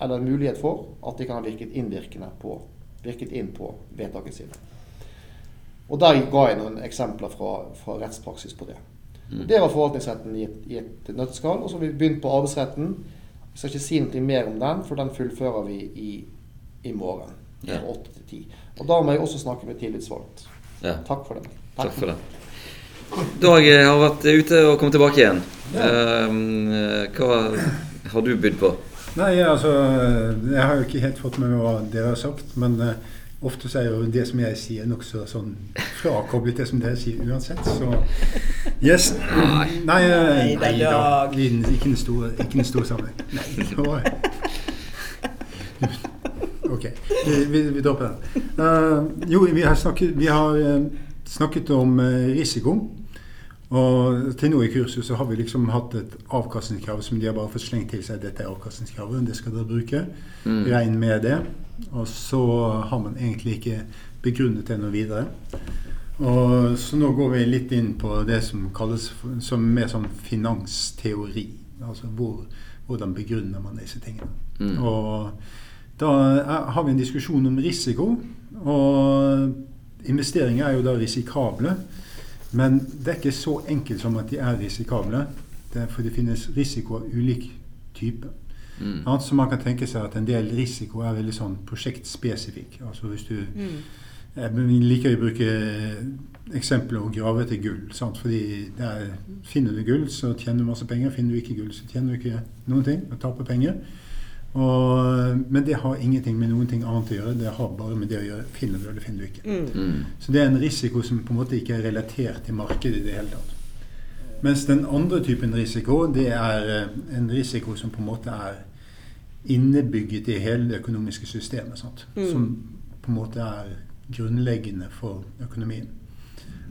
eller en mulighet for at de kan ha virket på, virket inn på vedtaket sine. Og der ga jeg noen eksempler fra, fra rettspraksis på det. Det var forvaltningsretten i et, i et nøtteskall. Og så har vi begynt på arbeidsretten. Vi skal ikke si noe mer om den, for den fullfører vi i, i morgen. Ja. Fra 8 til 10. Og da må jeg også snakke med tillitsvalgt. Ja. Takk for det. Takk for det. Dag eh, har vært ute og kommet tilbake igjen. Eh, hva har du bydd på? Nei, altså Jeg har jo ikke helt fått med meg hva dere har sagt, men eh, ofte så er jo det som jeg sier, nokså sånn frakoblet det som dere sier uansett, så Yes. Nei, nei, Nei, nei da. Ikke den store, ikke den store sammenheng. Nei, Ok, vi, vi, vi dropper den. Uh, jo, vi har snakket, vi har, eh, snakket om eh, risiko. Og til nå i kurset så har vi liksom hatt et avkastningskrav som de har bare fått slengt til seg. Dette er avkastningskravet, det skal dere bruke. Regn med det. Og så har man egentlig ikke begrunnet det noe videre. Og så nå går vi litt inn på det som kalles for, som mer sånn finansteori. Altså hvor, hvordan begrunner man disse tingene. Og da er, har vi en diskusjon om risiko. Og investeringer er jo da risikable. Men det er ikke så enkelt som at de er risikable. Det er for det finnes risiko av ulik type. annet som man kan tenke seg at en del risiko er veldig sånn prosjektspesifikk. Altså hvis du Jeg liker å bruke eksempelet å grave etter gull. Sant? Fordi der finner du gull, så tjener du masse penger. Finner du ikke gull, så tjener du ikke noen ting og taper penger. Og, men det har ingenting med noen ting annet å gjøre. Det har bare med det å gjøre. Finner du eller finner du ikke. Så det er en risiko som på en måte ikke er relatert til markedet i det hele tatt. Mens den andre typen risiko, det er eh, en risiko som på en måte er innebygget i hele det økonomiske systemet. Sant? Som på en måte er grunnleggende for økonomien.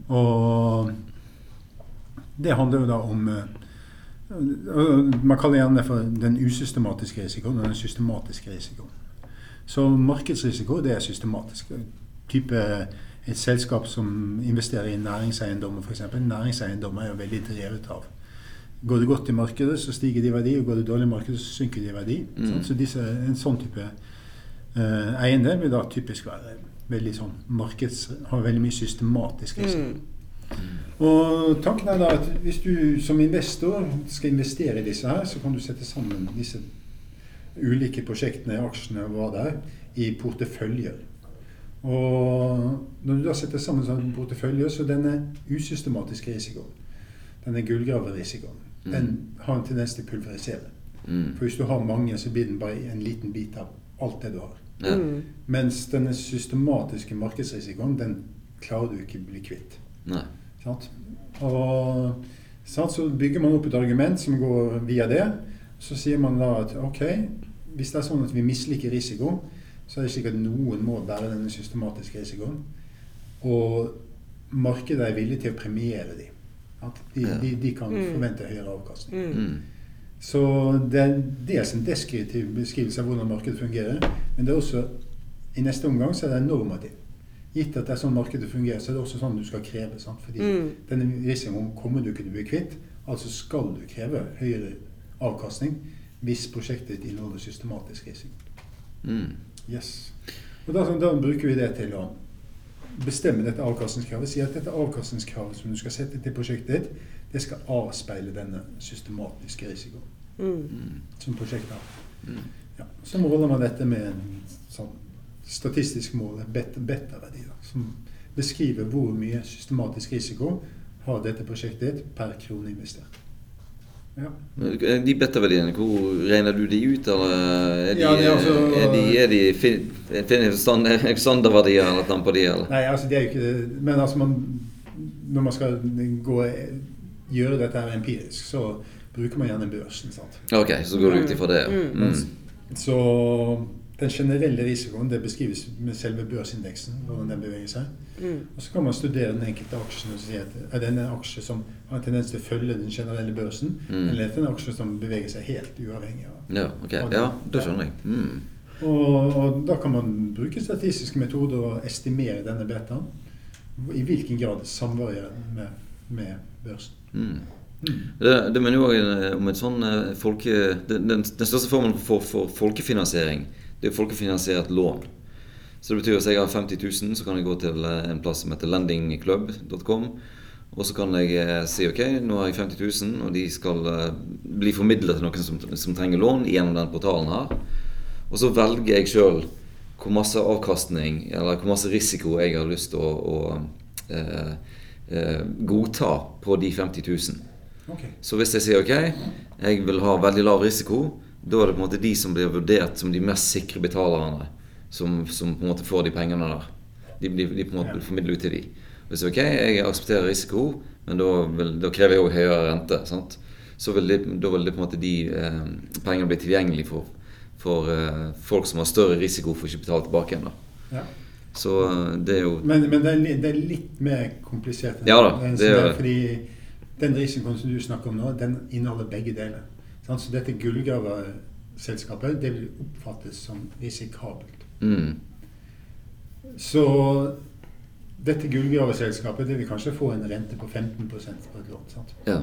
Og det handler jo da om eh, Man kaller gjerne det for den usystematiske risikoen og den systematiske risikoen. Så markedsrisiko det er systematisk. Type et selskap som investerer i næringseiendommer f.eks. Næringseiendommer er jo veldig drevet av Går det godt i markedet, så stiger de i verdi, og går det dårlig i markedet, så synker de i verdi. Mm. Så disse, en sånn type eh, eiendel vil da typisk være veldig sånn markeds... Har veldig mye systematisk risiko. Og tanken er da at hvis du som investor skal investere i disse her, så kan du sette sammen disse ulike prosjektene, aksjene og hva det er, i porteføljer. Og når du da setter sammen sånn portefølje, så denne usystematiske risikoen, denne gullgraverisikoen, Mm. den har en tendens til å pulverisere. Mm. For hvis du har mange, så blir den bare en liten bit av alt det du har. Ja. Mm. Mens denne systematiske markedsrisikoen, den klarer du ikke å bli kvitt. Nei. Sant? Og sant? så bygger man opp et argument som går via det. Så sier man da at ok, hvis det er sånn at vi misliker risiko, så er det slik at noen må bære denne systematiske risikoen. Og markedet er villig til å premiere dem. At de, Ja. de, de kan Mm. forvente høyere avkastning. Mm. Mm. Så det er dels en deskriptiv beskrivelse av hvordan markedet fungerer, men det er også i neste omgang så er det normativ. Gitt at det er sånn markedet fungerer, så er det også sånn du skal kreve. Sant? Fordi Mm. denne risikoen kommer du ikke til å bli kvitt. Altså skal du kreve høyere avkastning hvis prosjektet ditt inneholder systematisk risiko. Mm. Yes. Og da, da bruker vi det til å bestemme dette avkastningskravet. Si at dette avkastningskravet som du skal sette til prosjektet ditt, det skal avspeile denne systematiske risikoen Mm. Mm. som prosjektet har. Mm. Ja. Så måler man dette med en sånn statistisk mål, en beta- beta-verdi, som beskriver hvor mye systematisk risiko har dette prosjektet per krone investert. Ja. De beta-verdiene, hvor regner du de ut, eller er de, Ja, det er altså- er de, er de fin- standardverdier eller noe på de, eller? Nei, altså det er jo ikke det. Men altså man, når man skal gå, gjøre dette her empirisk, så bruker man gjerne børsen. sant? Ok, så går du ut ifra det. Ja. Mm. Så den generelle risikoen det beskrives med selve børsindeksen, hvordan den beveger seg. Mm. Og så kan man studere den enkelte aksjen og si at er det en aksje som har en tendens til å følge den generelle børsen, Mm. eller er det en aksje som beveger seg helt uavhengig av Ja, ok. Ja, det skjønner jeg. Mm. og, og da kan man bruke statistiske metoder og estimere denne betaen. I hvilken grad samvarierer den med, med børsen. Mm. Mm. Det, det mener jo også om en sånn eh, folke... Den, den, den største formen for, for folkefinansiering, det er jo folkefinansiert lån. Så det betyr at hvis jeg har 50 000, så kan jeg gå til eh, en plass som heter lendingclub.com. Og så kan jeg eh, si ok, nå har jeg 50 000, og de skal eh, bli formidlet til noen som, som trenger lån gjennom den portalen her. Og så velger jeg sjøl hvor masse avkastning eller hvor masse risiko jeg har lyst til å, å eh, eh, godta på de 50 000. Okay. Så hvis jeg sier ok, jeg vil ha veldig lav risiko, da er det på en måte de som blir vurdert som de mest sikre betalerne, som, som på en måte får de pengene der. De, de, de på en måte formidlet ut til de. Hvis ok, jeg aksepterer risiko, men da, vil, da krever jeg òg høyere rente. sant? Så vil de, da vil det på en måte de eh, pengene bli tilgjengelig for, for eh, folk som har større risiko for ikke å betale tilbake igjen. Ja. Så eh, det er jo Men, men det, er, det er litt mer komplisert. enn Ja da, det er. Fordi den risikoen som du snakker om nå, den inneholder begge deler. Så dette gullgraverselskapet, det vil oppfattes som risikabelt. mm, Så dette gullgraverselskapet det vil kanskje få en rente på 15% på et lån. Sant? Ja.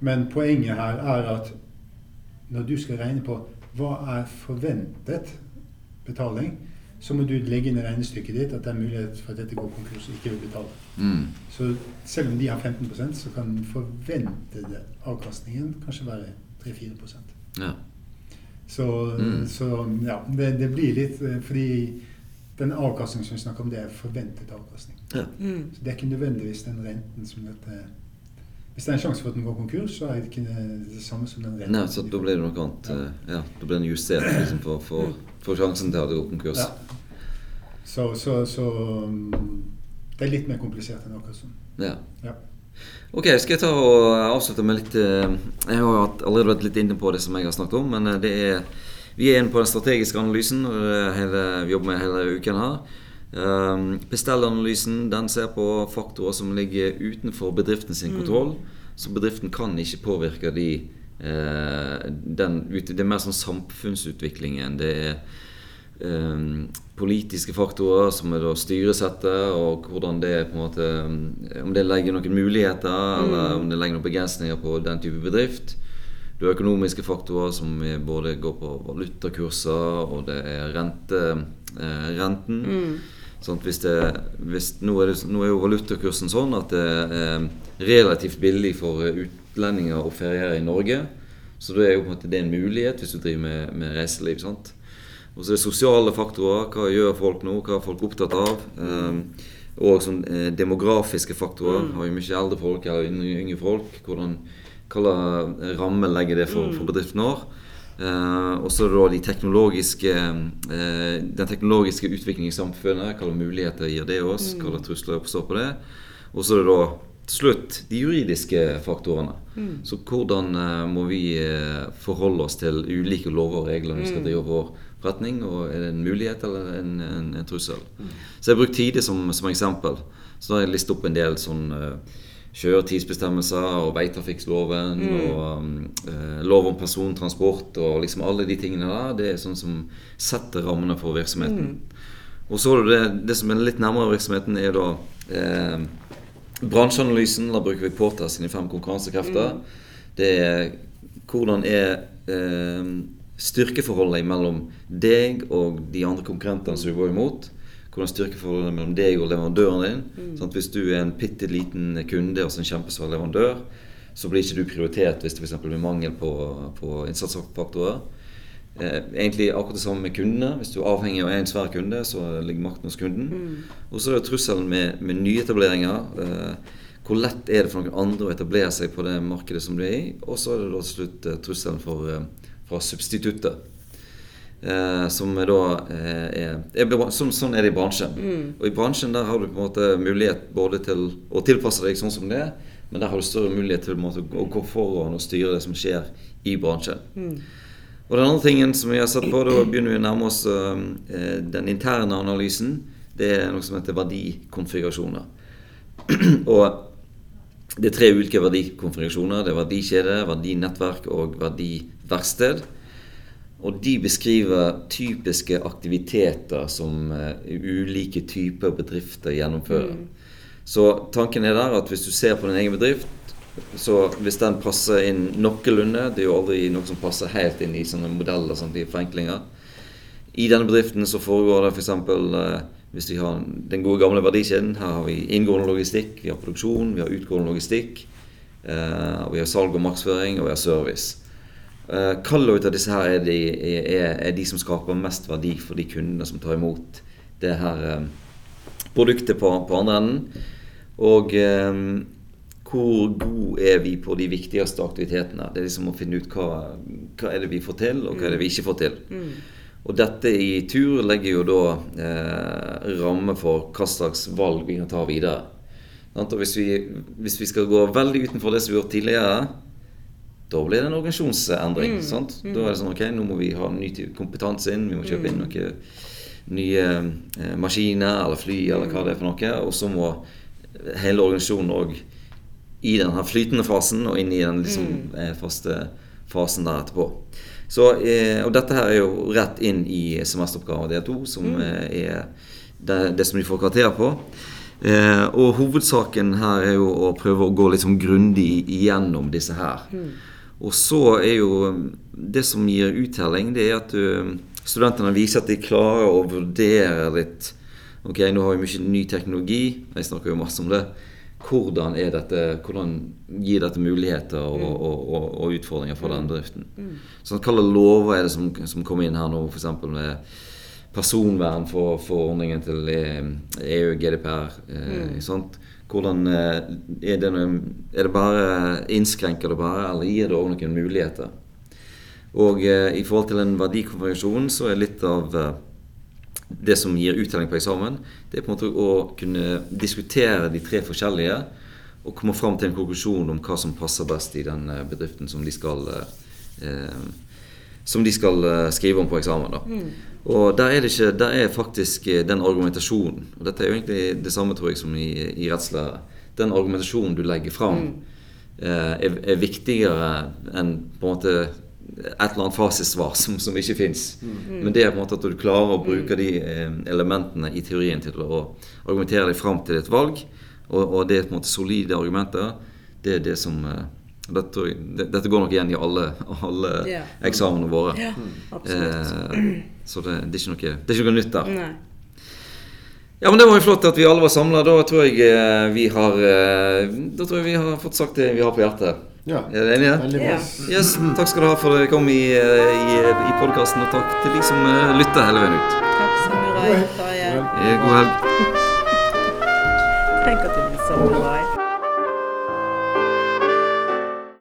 Men poenget her er at når du skal regne på hva er forventet betaling, så må du legge inn i regnestykket ditt at det er mulighet for at dette går konkurs og ikke vil betale. Mm, Så selv om de har 15% så kan den forventede avkastningen kanskje være 3-4 ja. Så, Mm. så ja, det, det blir litt eh, Fordi den avkastningen som vi snakker om, det er forventet avkastning. ja. Mm. Så det er ikke nødvendigvis den renten som dette Hvis det er en sjanse for at den går konkurs, så er det ikke det samme som den renten. Nei, så da blir det noe annet. Ja. eh, Ja, da blir den justert liksom, for, for, for sjansen til at det går konkurs. Ja. Så, så, så mm, det er litt mer komplisert enn akkurat sånn. Ja. Ja. Ok, skal jeg ta og avslutte med litt eh, Jeg har allerede vært litt inne på det som jeg har snakket om, men eh, det er vi er inne på den strategiske analysen, og det hele, vi jobber med hele uken her. Bestellanalysen den ser på faktorer som ligger utenfor bedriften sin kontroll. Så bedriften kan ikke påvirke de eh, den, Det er mer sånn samfunnsutviklingen. Det er politiske faktorer som er da styresettet, og hvordan det på en måte Om det legger noen muligheter, eller om det legger noen begrensninger på den type bedrift. Du har økonomiske faktorer som både går på valutakurser, og det er rente, eh, renten. Sånn hvis det, hvis, nå, er det, nå er jo valutakursen sånn at det er relativt billig for utlendinger å feriere i Norge. Så da er jo på en måte det en mulighet hvis du driver med, med reiseliv. sant? Og så er det sosiale faktorer. Hva gjør folk nå? Hva er folk opptatt av? Um, og sånn, eh, demografiske faktorer. Har vi mye eldre folk eller yngre, folk? Hvordan, hva ramme legger det for, for bedriften vår? Uh, og så de teknologiske, uh, den teknologiske utviklingen i samfunnet. Hvilke muligheter gir det oss? Hvilke trusler oppstår på det? Og så er det da til slutt de juridiske faktorene. Mm. Så hvordan uh, må vi forholde oss til ulike lover og regler når vi skal drive vår forretning? Og er det en mulighet eller en, en, en trussel? Mm. Så jeg har brukt Tide som, som, eksempel. Så har jeg listet opp en del sånn kjøretidsbestemmelser og veitrafikkloven mm. og um, lov om persontransport og liksom alle de tingene der. Det er sånn som setter rammene for virksomheten. Mm. Og så er det, det som er litt nærmere virksomheten, er da eh, bransjeanalysen. Da bruker vi Porta sine fem konkurransekrefter. Mm. Det er hvordan er eh, styrkeforholdet mellom deg og de andre konkurrentene som du går imot hvordan styrkeforholdet mellom deg og leverandøren din. Mm. Sånn hvis du er en bitte liten kunde og en kjempesvær leverandør, så blir ikke du prioritert hvis det f.eks. blir mangel på, på innsatsfaktorer. Eh, egentlig akkurat det samme med kundene. Hvis du er avhengig av en svær kunde, så ligger makten hos kunden. Mm. Og så er det trusselen med, med nyetableringer. Eh, hvor lett er det for noen andre å etablere seg på det markedet som du er i? Og så er det da til slutt eh, trusselen for, eh, fra substituttet. Eh, som da eh, er, er, som, Sånn er det i bransjen. Mm. Og i bransjen der har du på en måte mulighet både til å tilpasse deg sånn som det er, men der har du større mulighet til måte, å gå foran og styre det som skjer i bransjen. Mm. Og den andre tingen som vi har sett på, da begynner vi å nærme oss eh, den interne analysen. Det er noe som heter verdikonfigurasjoner. og det er tre ulike verdikonfigurasjoner. Det er verdikjede, verdinettverk og verdiverksted. Og de beskriver typiske aktiviteter som uh, ulike typer bedrifter gjennomfører. Mm. Så tanken er der at hvis du ser på din egen bedrift, så hvis den passer inn noenlunde Det er jo aldri noe som passer helt inn i sånne modeller, sånn, de forenklinger. I denne bedriften så foregår det f.eks. For uh, hvis vi har den gode gamle verdikjeden. Her har vi inngående logistikk, vi har produksjon, vi har utgående logistikk. Uh, vi har salg og markedsføring, og vi har service. Uh, Hvilke av disse her er de, er, er de, som skaper mest verdi for de kundene som tar imot det her um, produktet på, på, andre enden? Og hvor gode er vi på de viktigste aktivitetene? Det er liksom å finne ut hva, hva er det vi får til, og hva er det vi ikke får til. Mm. Og dette i tur legger jo da eh, ramme for hva slags valg vi kan ta videre. Og hvis vi, hvis vi skal gå veldig utenfor det som vi har gjort tidligere, da blir det en organisasjonsendring. Mm. sant? Da er det sånn ok, nå må vi ha ny kompetanse inn, vi må kjøpe inn mm. noen nye eh, maskiner eller fly eller hva det er for noe. Og så må hele organisasjonen òg i den flytende fasen og inn i den liksom, mm. Eh, faste fasen der etterpå. Så, eh, og dette her er jo rett inn i semesteroppgave del 2, som mm. Eh, er det, det, som de får karakter på. Eh, og hovedsaken her er jo å prøve å gå litt sånn grundig igjennom disse her. Mm. Og så er jo Det som gir uttelling, det er at du, studentene viser at de klarer å vurdere litt Ok, nå har vi mye ny teknologi. Jeg snakker jo masse om det. Hvordan, dette, hvordan gir dette muligheter og, mm. og, og, og utfordringer for den bedriften? Mm. Sånn, hva slags lover er det som, som kommer inn her nå, f.eks. med personvern for forordningen til EU, e GDPR? Eh, mm. sånt? Hvordan eh, er det, er det bare Innskrenker det bare, eller gir det òg noen muligheter? Og eh, i forhold til en verdikonfigurasjon så er litt av eh, det som gir uttelling på eksamen, det er på en måte å kunne diskutere de tre forskjellige og komme fram til en konklusjon om hva som passer best i den eh, bedriften som de skal, eh, som de skal skrive om på eksamen. Mm. Og der er, det ikke, der er faktisk eh, den argumentasjonen Og dette er jo egentlig det samme tror jeg som i, i rettslære. Den argumentasjonen du legger fram, mm. eh, er, er, viktigere enn på en måte et eller annet fasitsvar som, som ikke fins. Mm. Men det er på en måte at du klarer å bruke mm. de eh, elementene i teorien til å argumentere deg fram til et valg, og, og det er på en måte solide argumenter, det er det som eh, dette, dette, går nok igjen i alle, alle yeah. eksamene våre. Ja, eh, så det, det, er noe, det, er ikke noe, nytt der. Nei. Ja, men Det var jo flott at vi alle var samla. Da tror jeg eh, vi har Da tror jeg vi har fått sagt det vi har på hjertet. Ja, Er dere enige? veldig bra. Ja. Yes, Takk skal du ha for at dere kom i, eh, i, i podkasten, og takk til de som eh, lytter hele veien ut. Takk, skal du ha. God helg.